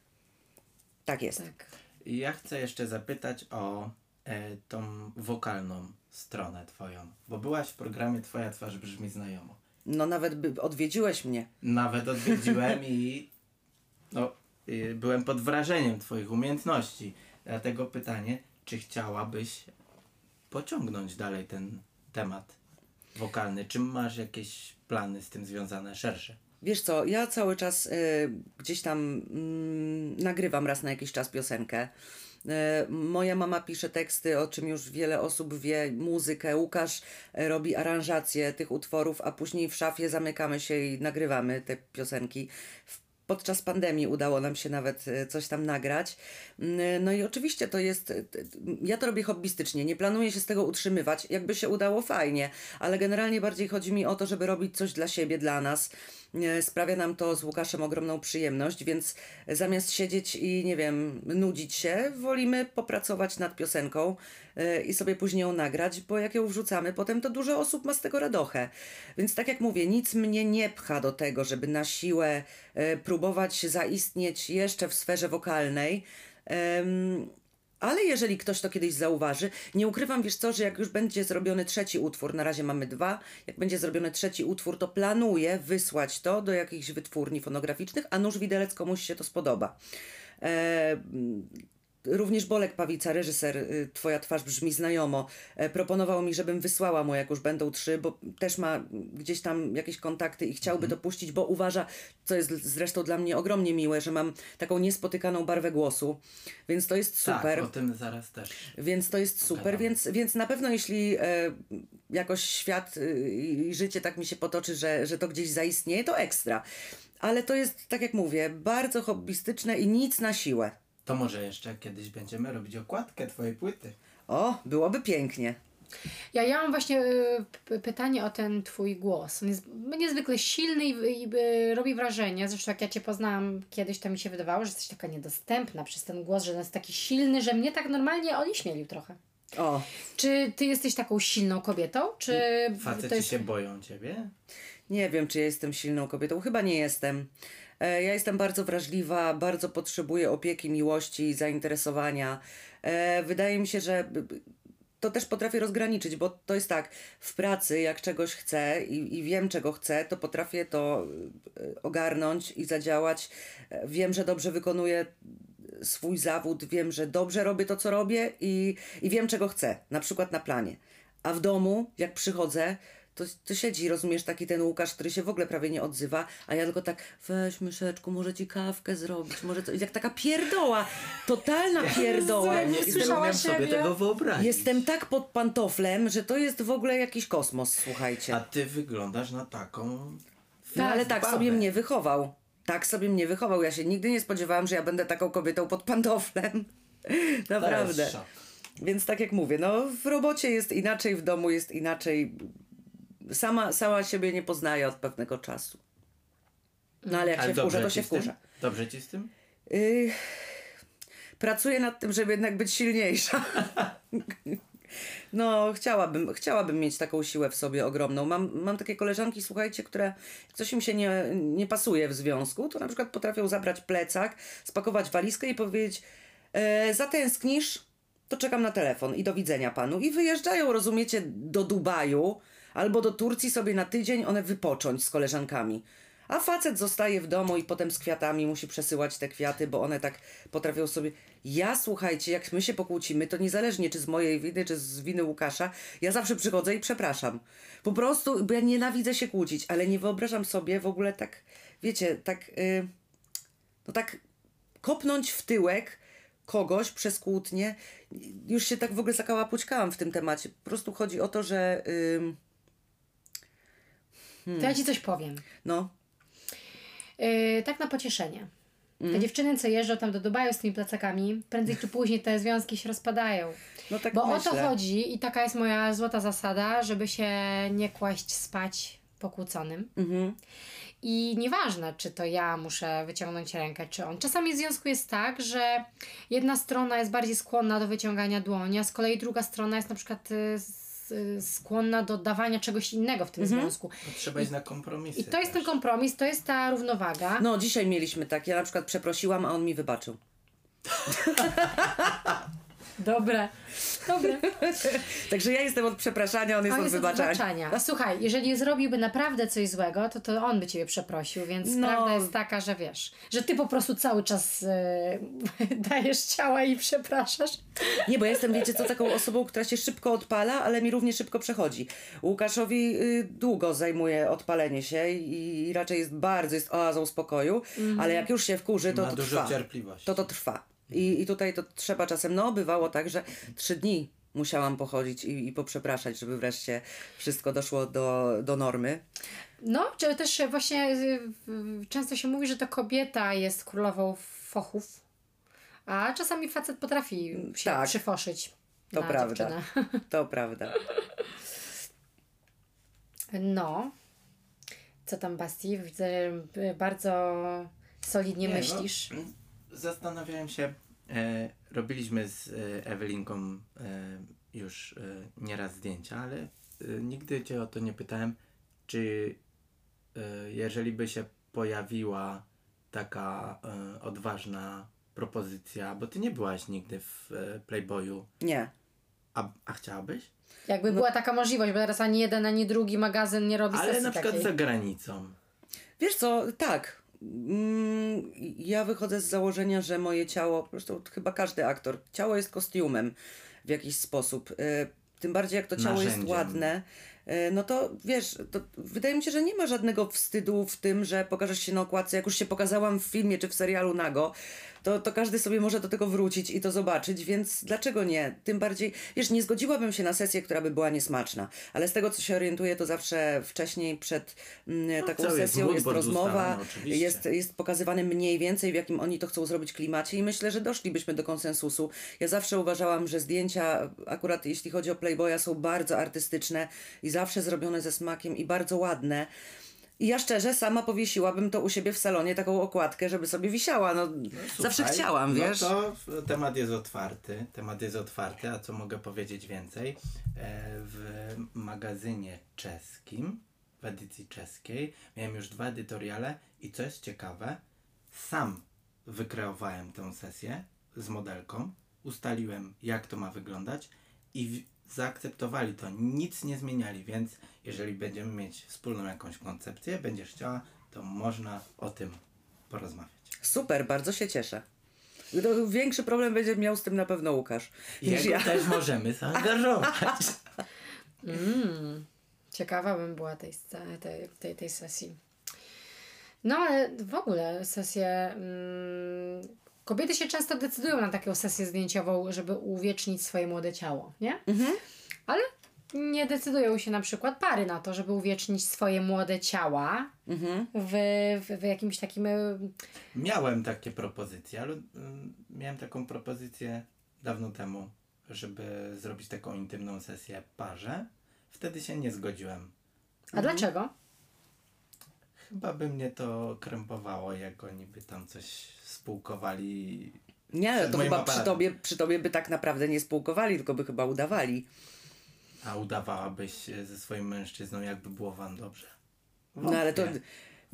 Tak jest. Tak. I ja chcę jeszcze zapytać o e, tą wokalną stronę twoją, bo byłaś w programie Twoja twarz brzmi znajomo. No nawet by odwiedziłeś mnie. Nawet odwiedziłem i no, byłem pod wrażeniem Twoich umiejętności. Dlatego pytanie, czy chciałabyś pociągnąć dalej ten temat wokalny? Czy masz jakieś plany z tym związane szersze? Wiesz co, ja cały czas y, gdzieś tam mm, nagrywam raz na jakiś czas piosenkę. Y, moja mama pisze teksty, o czym już wiele osób wie, muzykę. Łukasz y, robi aranżację tych utworów, a później w szafie zamykamy się i nagrywamy te piosenki. W- Podczas pandemii udało nam się nawet y, coś tam nagrać. Mm, No i oczywiście to jest. Ja to robię hobbystycznie, nie planuję się z tego utrzymywać. Jakby się udało, fajnie, ale generalnie bardziej chodzi mi o to, żeby robić coś dla siebie, dla nas. E, Sprawia nam to z Łukaszem ogromną przyjemność, więc zamiast siedzieć i nie wiem, nudzić się, wolimy popracować nad piosenką e, i sobie później ją nagrać, bo jak ją wrzucamy, potem to dużo osób ma z tego radochę. Więc tak jak mówię, nic mnie nie pcha do tego, żeby na siłę e, próbować zaistnieć jeszcze w sferze wokalnej. Ale jeżeli ktoś to kiedyś zauważy, nie ukrywam, wiesz co, że jak już będzie zrobiony trzeci utwór, na razie mamy dwa, jak będzie zrobiony trzeci utwór, to planuję wysłać to do jakichś wytwórni fonograficznych, a nuż widelec komuś się to spodoba. E, Również Bolek Pawica, reżyser y, Twoja twarz brzmi znajomo, e, proponował mi, żebym wysłała mu, jak już będą trzy, bo też ma gdzieś tam jakieś kontakty i chciałby to puścić, bo uważa, co jest zresztą dla mnie ogromnie miłe, że mam taką niespotykaną barwę głosu, więc to jest super. Tak, o tym zaraz też. Więc to jest super, więc, więc na pewno jeśli e, jakoś świat y, i życie tak mi się potoczy, że, że to gdzieś zaistnieje, to ekstra. Ale to jest, tak jak mówię, bardzo hobbystyczne i nic na siłę. To może jeszcze kiedyś będziemy robić okładkę Twojej płyty. O, byłoby pięknie. Ja, ja mam właśnie y, pytanie o ten twój głos. On jest niezwykle silny i, i y, robi wrażenie. Zresztą jak ja cię poznałam kiedyś, to mi się wydawało, że jesteś taka niedostępna przez ten głos, że on jest taki silny, że mnie tak normalnie onieśmielił trochę. O, Czy ty jesteś taką silną kobietą? Czy Faceci jest... się boją Ciebie? nie wiem, czy ja jestem silną kobietą. Chyba nie jestem. E, Ja jestem bardzo wrażliwa, bardzo potrzebuję opieki, miłości, zainteresowania. E, Wydaje mi się, że to też potrafię rozgraniczyć, bo to jest tak, w pracy jak czegoś chcę i, i wiem czego chcę, to potrafię to e, ogarnąć i zadziałać. Wiem, że dobrze wykonuję swój zawód, wiem, że dobrze robię to, co robię i, i wiem, czego chcę, na przykład na planie. A w domu, jak przychodzę, to, to siedzi, rozumiesz, taki ten Łukasz, który się w ogóle prawie nie odzywa, a ja tylko tak, weź myszeczku, może ci kawkę zrobić, może to, jak taka pierdoła, totalna pierdoła. Jezu, Nie, nie nie słyszała umiem sobie tego wyobrazić. Jestem tak pod pantoflem, że to jest w ogóle jakiś kosmos, słuchajcie. A Ty wyglądasz na taką... No, ale tak sobie mnie wychował. Tak sobie mnie wychował. Ja się nigdy nie spodziewałam, że ja będę taką kobietą pod pantoflem. To Naprawdę. Więc tak jak mówię, no w robocie jest inaczej, w domu jest inaczej. Sama, sama siebie nie poznaję od pewnego czasu. No ale jak Ale się wkurza, to się wkurza. Dobrze Ci z tym? Yy, pracuję nad tym, żeby jednak być silniejsza. No, chciałabym, chciałabym mieć taką siłę w sobie ogromną. Mam, mam takie koleżanki, słuchajcie, które jak coś im się nie, nie pasuje w związku, to na przykład potrafią zabrać plecak, spakować walizkę i powiedzieć e, zatęsknisz, to czekam na telefon i do widzenia panu. I wyjeżdżają, rozumiecie, do Dubaju albo do Turcji sobie na tydzień one wypocząć z koleżankami. A facet zostaje w domu i potem z kwiatami musi przesyłać te kwiaty, bo one tak potrafią sobie. Ja słuchajcie, jak my się pokłócimy, to niezależnie czy z mojej winy, czy z winy Łukasza, ja zawsze przychodzę i przepraszam. Po prostu, bo ja nienawidzę się kłócić, ale nie wyobrażam sobie w ogóle tak, wiecie, tak, yy, no tak kopnąć w tyłek kogoś przez kłótnię. Już się tak w ogóle zakałapućkałam w tym temacie. Po prostu chodzi o to, że ym, To ja ci coś powiem. no, Yy, tak na pocieszenie. Te Mm. dziewczyny, co jeżdżą tam do Dubaju z tymi plecakami, prędzej czy później te związki się rozpadają. no tak Bo myślę. o to chodzi i taka jest moja złota zasada, żeby się nie kłaść spać pokłóconym. Mhm. I nieważne, czy to ja muszę wyciągnąć rękę, czy on. Czasami w związku jest tak, że jedna strona jest bardziej skłonna do wyciągania dłoni, a z kolei druga strona jest na przykład y, skłonna do dawania czegoś innego w tym związku. No, trzeba iść na kompromisy. I to jest ten też. kompromis, to jest ta równowaga. No, dzisiaj mieliśmy tak. Ja na przykład przeprosiłam, a on mi wybaczył. Dobre, dobre. Także ja jestem od przepraszania, on jest On od jest od wybaczania. wybaczania. Słuchaj, jeżeli zrobiłby naprawdę coś złego, to to on by ciebie przeprosił, więc No. prawda jest taka, że wiesz, że ty po prostu cały czas e, dajesz ciała i przepraszasz. Nie, bo ja jestem, wiecie co, taką osobą, która się szybko odpala, ale mi równie szybko przechodzi. Łukaszowi y, długo zajmuje odpalenie się i, i raczej jest bardzo, jest oazą spokoju, ale jak już się wkurzy, to Ma to dużo trwa. cierpliwości. To to trwa. I, I tutaj to trzeba czasem, no bywało tak, że trzy dni musiałam pochodzić i, i poprzepraszać, żeby wreszcie wszystko doszło do, do normy. No, czy też właśnie y, często się mówi, że to kobieta jest królową fochów, a czasami facet potrafi się Tak. przyfoszyć To na prawda. dziewczynę. To prawda. No. Co tam, Basti? Widzę, że y, bardzo solidnie Nie, no, myślisz. Zastanawiałem się, e, robiliśmy z e, Ewelinką e, już e, nieraz zdjęcia, ale e, nigdy Cię o to nie pytałem, czy e, jeżeli by się pojawiła taka e, odważna propozycja, bo Ty nie byłaś nigdy w e, Playboyu, Nie. a, a chciałabyś? Jakby była taka możliwość, bo teraz ani jeden, ani drugi magazyn nie robi Ale sesji na przykład takiej. za granicą. Wiesz co, tak. Mm, Ja wychodzę z założenia, że moje ciało, zresztą chyba każdy aktor, ciało jest kostiumem w jakiś sposób. Y, Tym bardziej jak to ciało jest ładne, y, no to wiesz, to wydaje mi się, że nie ma żadnego wstydu w tym, że pokażesz się na okładce. Jak już się pokazałam w filmie czy w serialu nago, to, to każdy sobie może do tego wrócić i to zobaczyć, więc dlaczego nie? Tym bardziej, wiesz, nie zgodziłabym się na sesję, która by była niesmaczna, ale z tego co się orientuję, to zawsze wcześniej przed mm, taką cały jest sesją jest moodboard rozmowa, ustalony, jest, jest pokazywany mniej więcej, w jakim oni to chcą zrobić klimacie i myślę, że doszlibyśmy do konsensusu. Ja zawsze uważałam, że zdjęcia, akurat jeśli chodzi o Playboya, są bardzo artystyczne i zawsze zrobione ze smakiem i bardzo ładne. I ja szczerze sama powiesiłabym to u siebie w salonie, taką okładkę, żeby sobie wisiała. No, zawsze Słuchaj, chciałam, wiesz? No to w- temat jest otwarty. Temat jest otwarty, a co mogę powiedzieć więcej? E, W magazynie czeskim, w edycji czeskiej, miałem już dwa edytoriale i co jest ciekawe, sam wykreowałem tę sesję z modelką, ustaliłem jak to ma wyglądać i zaakceptowali to, nic nie zmieniali, więc jeżeli będziemy mieć wspólną jakąś koncepcję, będziesz chciała, to można o tym porozmawiać. Super, bardzo się cieszę. No, Większy problem będzie miał z tym na pewno Łukasz Jego ja. też możemy zaangażować. Mm, ciekawa bym była tej, tej, tej, tej sesji. No ale w ogóle sesje. Mm, kobiety się często decydują na taką sesję zdjęciową, żeby uwiecznić swoje młode ciało, nie? Ale nie decydują się na przykład pary na to, żeby uwiecznić swoje młode ciała Mhm. w, w, w jakimś takim. y, Miałem takie propozycje, ale mm, miałem taką propozycję dawno temu, żeby zrobić taką intymną sesję parze. Wtedy się nie zgodziłem. A dlaczego? Chyba by mnie to krępowało, jak oni by tam coś spółkowali. Nie, to chyba przy tobie, przy tobie by tak naprawdę nie spółkowali, tylko by chyba udawali. A udawałabyś ze swoim mężczyzną, jakby było wam dobrze. No ale to Wątpię.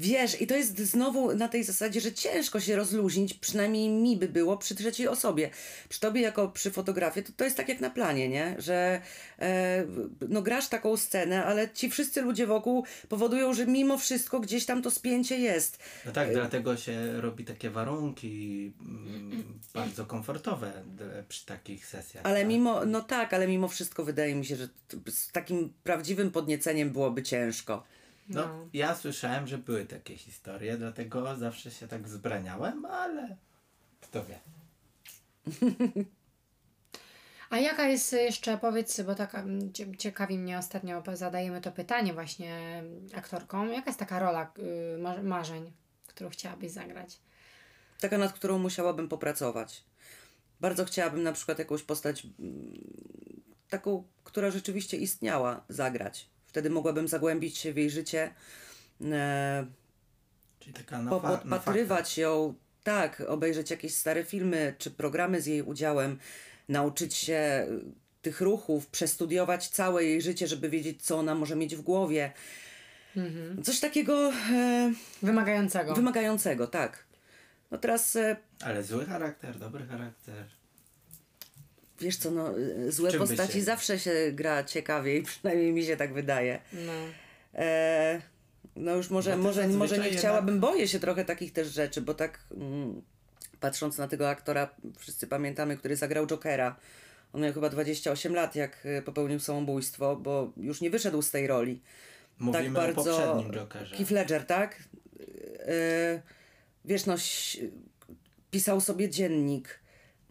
Wiesz, i to jest znowu na tej zasadzie, że ciężko się rozluźnić, przynajmniej mi by było przy trzeciej osobie. Przy tobie jako przy fotografie, to, to jest tak jak na planie, nie? Że e, no grasz taką scenę, ale ci wszyscy ludzie wokół powodują, że mimo wszystko gdzieś tam to spięcie jest. No tak, dlatego się robi takie warunki mm, bardzo komfortowe przy takich sesjach. Ale tak? mimo, no tak, ale mimo wszystko wydaje mi się, że z takim prawdziwym podnieceniem byłoby ciężko. No, No. ja słyszałem, że były takie historie, dlatego zawsze się tak zbraniałem, ale kto wie. A jaka jest jeszcze, powiedz, bo tak mm, cie- ciekawi mnie ostatnio, zadajemy to pytanie właśnie aktorkom, jaka jest taka rola y, mar- marzeń, którą chciałabyś zagrać? Taka, nad którą musiałabym popracować. Bardzo chciałabym na przykład jakąś postać mm, taką, która rzeczywiście istniała, zagrać. Wtedy mogłabym zagłębić się w jej życie. E, Czyli taka na, po, fa- na podpatrywać ją, tak, obejrzeć jakieś stare filmy czy programy z jej udziałem, nauczyć się y, tych ruchów, przestudiować całe jej życie, żeby wiedzieć, co ona może mieć w głowie. Coś takiego e, Wymagającego. wymagającego, tak. No teraz, e. Ale zły charakter, dobry charakter. Wiesz co, no, e, złe postaci się- zawsze się gra ciekawiej, przynajmniej mi się tak wydaje. no. E, no już może, to może, może nie chciałabym, boję się trochę takich też rzeczy, bo tak mm, patrząc na tego aktora, wszyscy pamiętamy, który zagrał Jokera. On miał chyba 28 lat, jak e, popełnił samobójstwo, bo już nie wyszedł z tej roli. Mówimy tak bardzo. o poprzednim Jokerze. Keith Ledger, tak? E, wiesz, no, pisał sobie dziennik.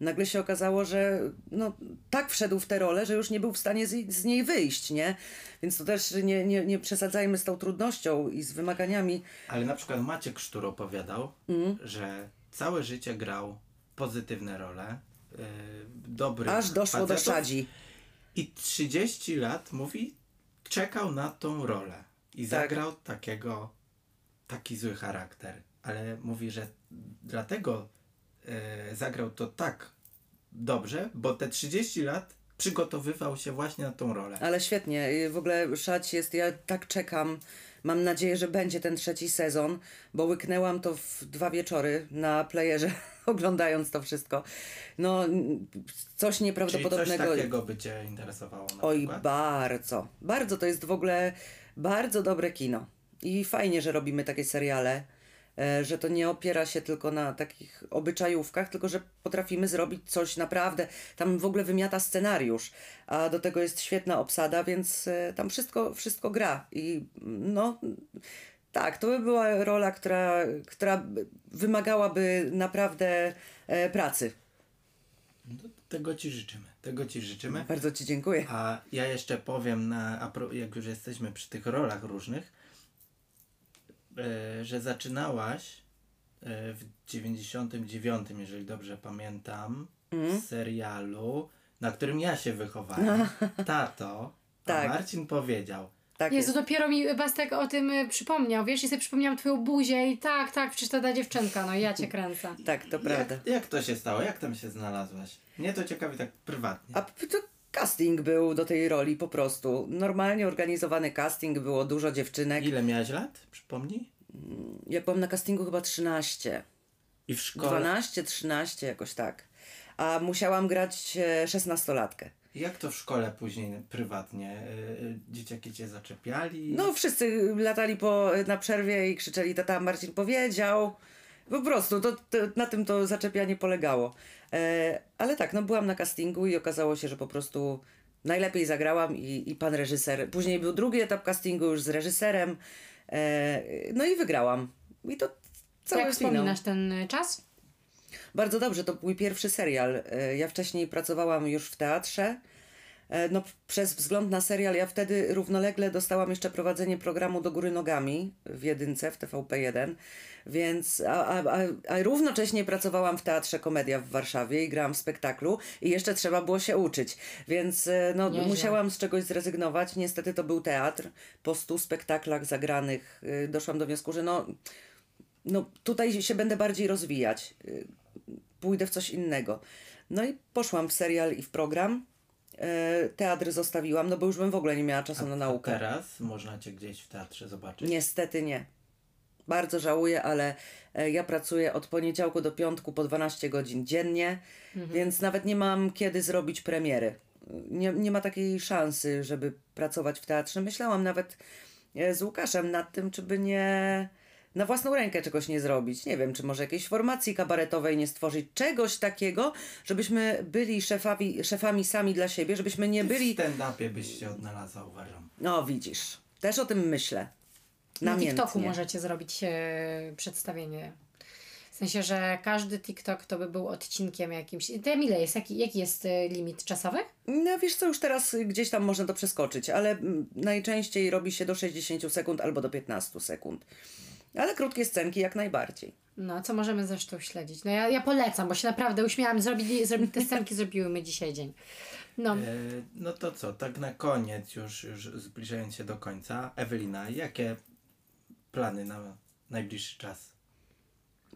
Nagle się okazało, że no, tak wszedł w tę rolę, że już nie był w stanie z, z niej wyjść, nie? Więc to też nie, nie, nie przesadzajmy z tą trudnością i z wymaganiami. Ale na przykład Maciek Sztur opowiadał, Mhm. że całe życie grał pozytywne role, yy, dobry Aż doszło do szadzi. I 30 lat, mówi, czekał na tą rolę. I Tak. zagrał takiego, taki zły charakter. Ale mówi, że dlatego zagrał to tak dobrze, bo te 30 lat przygotowywał się właśnie na tą rolę. Ale świetnie, y, w ogóle szać jest, ja tak czekam. Mam nadzieję, że będzie ten trzeci sezon, bo łyknęłam to w dwa wieczory na playerze, oglądając to wszystko. No, coś Czyli coś nieprawdopodobnego. takiego by Cię interesowało na Oj, przykład? bardzo. Bardzo to jest w ogóle bardzo dobre kino. I fajnie, że robimy takie seriale, e, że to nie opiera się tylko na takich obyczajówkach, tylko że potrafimy zrobić coś naprawdę. Tam w ogóle wymiata scenariusz, a do tego jest świetna obsada, więc e, tam wszystko, wszystko gra. I no. Tak, to by była rola, która, która by- wymagałaby naprawdę e, pracy. No, tego Ci życzymy. Tego Ci życzymy. Bardzo Ci dziękuję. A ja jeszcze powiem, na, jak już jesteśmy przy tych rolach różnych, e, że zaczynałaś e, w 99, jeżeli dobrze pamiętam, w serialu, na którym ja się wychowałem. Tato, Tak. a Marcin powiedział, Tak Jezu, jest. dopiero mi Bastek o tym y, przypomniał, wiesz, i sobie przypomniałam twoją buzię i tak, tak, przecież to ta dziewczynka, no ja cię kręcę. Tak, to prawda. jak, jak to się stało? Jak tam się znalazłaś? Mnie to ciekawi tak prywatnie. A to casting był do tej roli po prostu. Normalnie organizowany casting, było dużo dziewczynek. Ile miałaś lat? Przypomnij. Ja byłam na castingu chyba 13. I w szkole. 12, 13 jakoś tak. A musiałam grać e, 16-latkę. Jak to w szkole później prywatnie? E, e, Dzieciaki cię zaczepiali? No wszyscy latali po, na przerwie i krzyczeli tata Marcin powiedział. Po prostu to, to, na tym to zaczepianie polegało. E, ale tak, no byłam na castingu i okazało się, że po prostu najlepiej zagrałam i, i pan reżyser. Później był drugi etap castingu już z reżyserem. E, no i wygrałam. I to całe Jak finał. wspominasz ten y, czas? Bardzo dobrze, to mój pierwszy serial. E, Ja wcześniej pracowałam już w teatrze. E, No, przez wzgląd na serial, ja wtedy równolegle dostałam jeszcze prowadzenie programu Do Góry Nogami w jedynce, w TVP1, więc, a, a, a, równocześnie pracowałam w Teatrze Komedia w Warszawie i grałam w spektaklu i jeszcze trzeba było się uczyć, więc e, no, musiałam z czegoś zrezygnować. Niestety to był teatr. Po stu spektaklach zagranych y, doszłam do wniosku, że no, no tutaj się będę bardziej rozwijać. Pójdę w coś innego. No i poszłam w serial i w program. E, Teatr zostawiłam, no bo już bym w ogóle nie miała czasu na A naukę. teraz można cię gdzieś w teatrze zobaczyć? Niestety nie. Bardzo żałuję, ale e, ja pracuję od poniedziałku do piątku po 12 godzin dziennie, więc nawet nie mam kiedy zrobić premiery. Nie, nie ma takiej szansy, żeby pracować w teatrze. Myślałam nawet e, z Łukaszem nad tym, czy by nie na własną rękę czegoś nie zrobić. Nie wiem, czy może jakiejś formacji kabaretowej nie stworzyć. Czegoś takiego, żebyśmy byli szefami, szefami sami dla siebie, żebyśmy nie byli... W stand-upie byś się odnalazła, uważam. No widzisz, też o tym myślę. Na Namiętnie. TikToku możecie zrobić e, przedstawienie. W sensie, że każdy TikTok to by był odcinkiem jakimś. Tym ile jest? Jaki, jaki jest e, limit czasowy? No wiesz co, już teraz y, gdzieś tam można to przeskoczyć, ale mm, najczęściej robi się do 60 sekund albo do 15 sekund. Ale krótkie scenki jak najbardziej. No, co możemy zresztą śledzić. No ja, ja polecam, bo się naprawdę uśmiałam. Zrobili, zrobili te scenki, zrobiły my dzisiaj dzień. No, E, no to co, tak na koniec, już, już zbliżając się do końca, Ewelina, jakie plany na najbliższy czas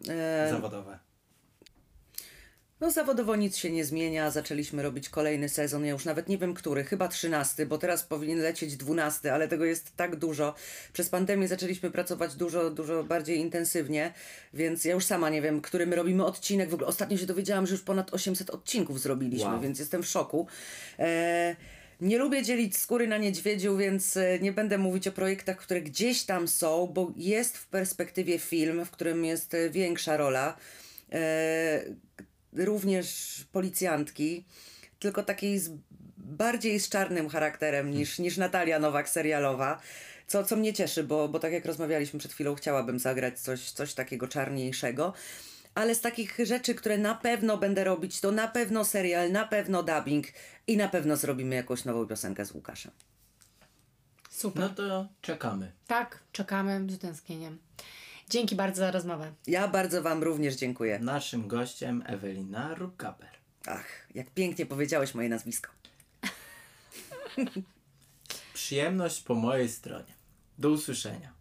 E, zawodowe? No zawodowo nic się nie zmienia, zaczęliśmy robić kolejny sezon, ja już nawet nie wiem który, chyba trzynasty, bo teraz powinien lecieć dwunasty, ale tego jest tak dużo. Przez pandemię zaczęliśmy pracować dużo, dużo bardziej intensywnie, więc ja już sama nie wiem, który my robimy odcinek. W ogóle ostatnio się dowiedziałam, że już ponad 800 odcinków zrobiliśmy, Wow. więc jestem w szoku. E, nie lubię dzielić skóry na niedźwiedziu, więc e, nie będę mówić o projektach, które gdzieś tam są, bo jest w perspektywie film, w którym jest e, większa rola. E, również policjantki, tylko takiej z, bardziej z czarnym charakterem niż, niż Natalia Nowak serialowa. Co, co mnie cieszy, bo, bo tak jak rozmawialiśmy przed chwilą, chciałabym zagrać coś, coś takiego czarniejszego. Ale z takich rzeczy, które na pewno będę robić, to na pewno serial, na pewno dubbing i na pewno zrobimy jakąś nową piosenkę z Łukaszem. Super. No to czekamy. Tak, czekamy z utęsknieniem. Dzięki bardzo za rozmowę. Ja bardzo Wam również dziękuję. Naszym gościem Ewelina Rubkaper. Ach, jak pięknie powiedziałeś moje nazwisko. Przyjemność po mojej stronie. Do usłyszenia.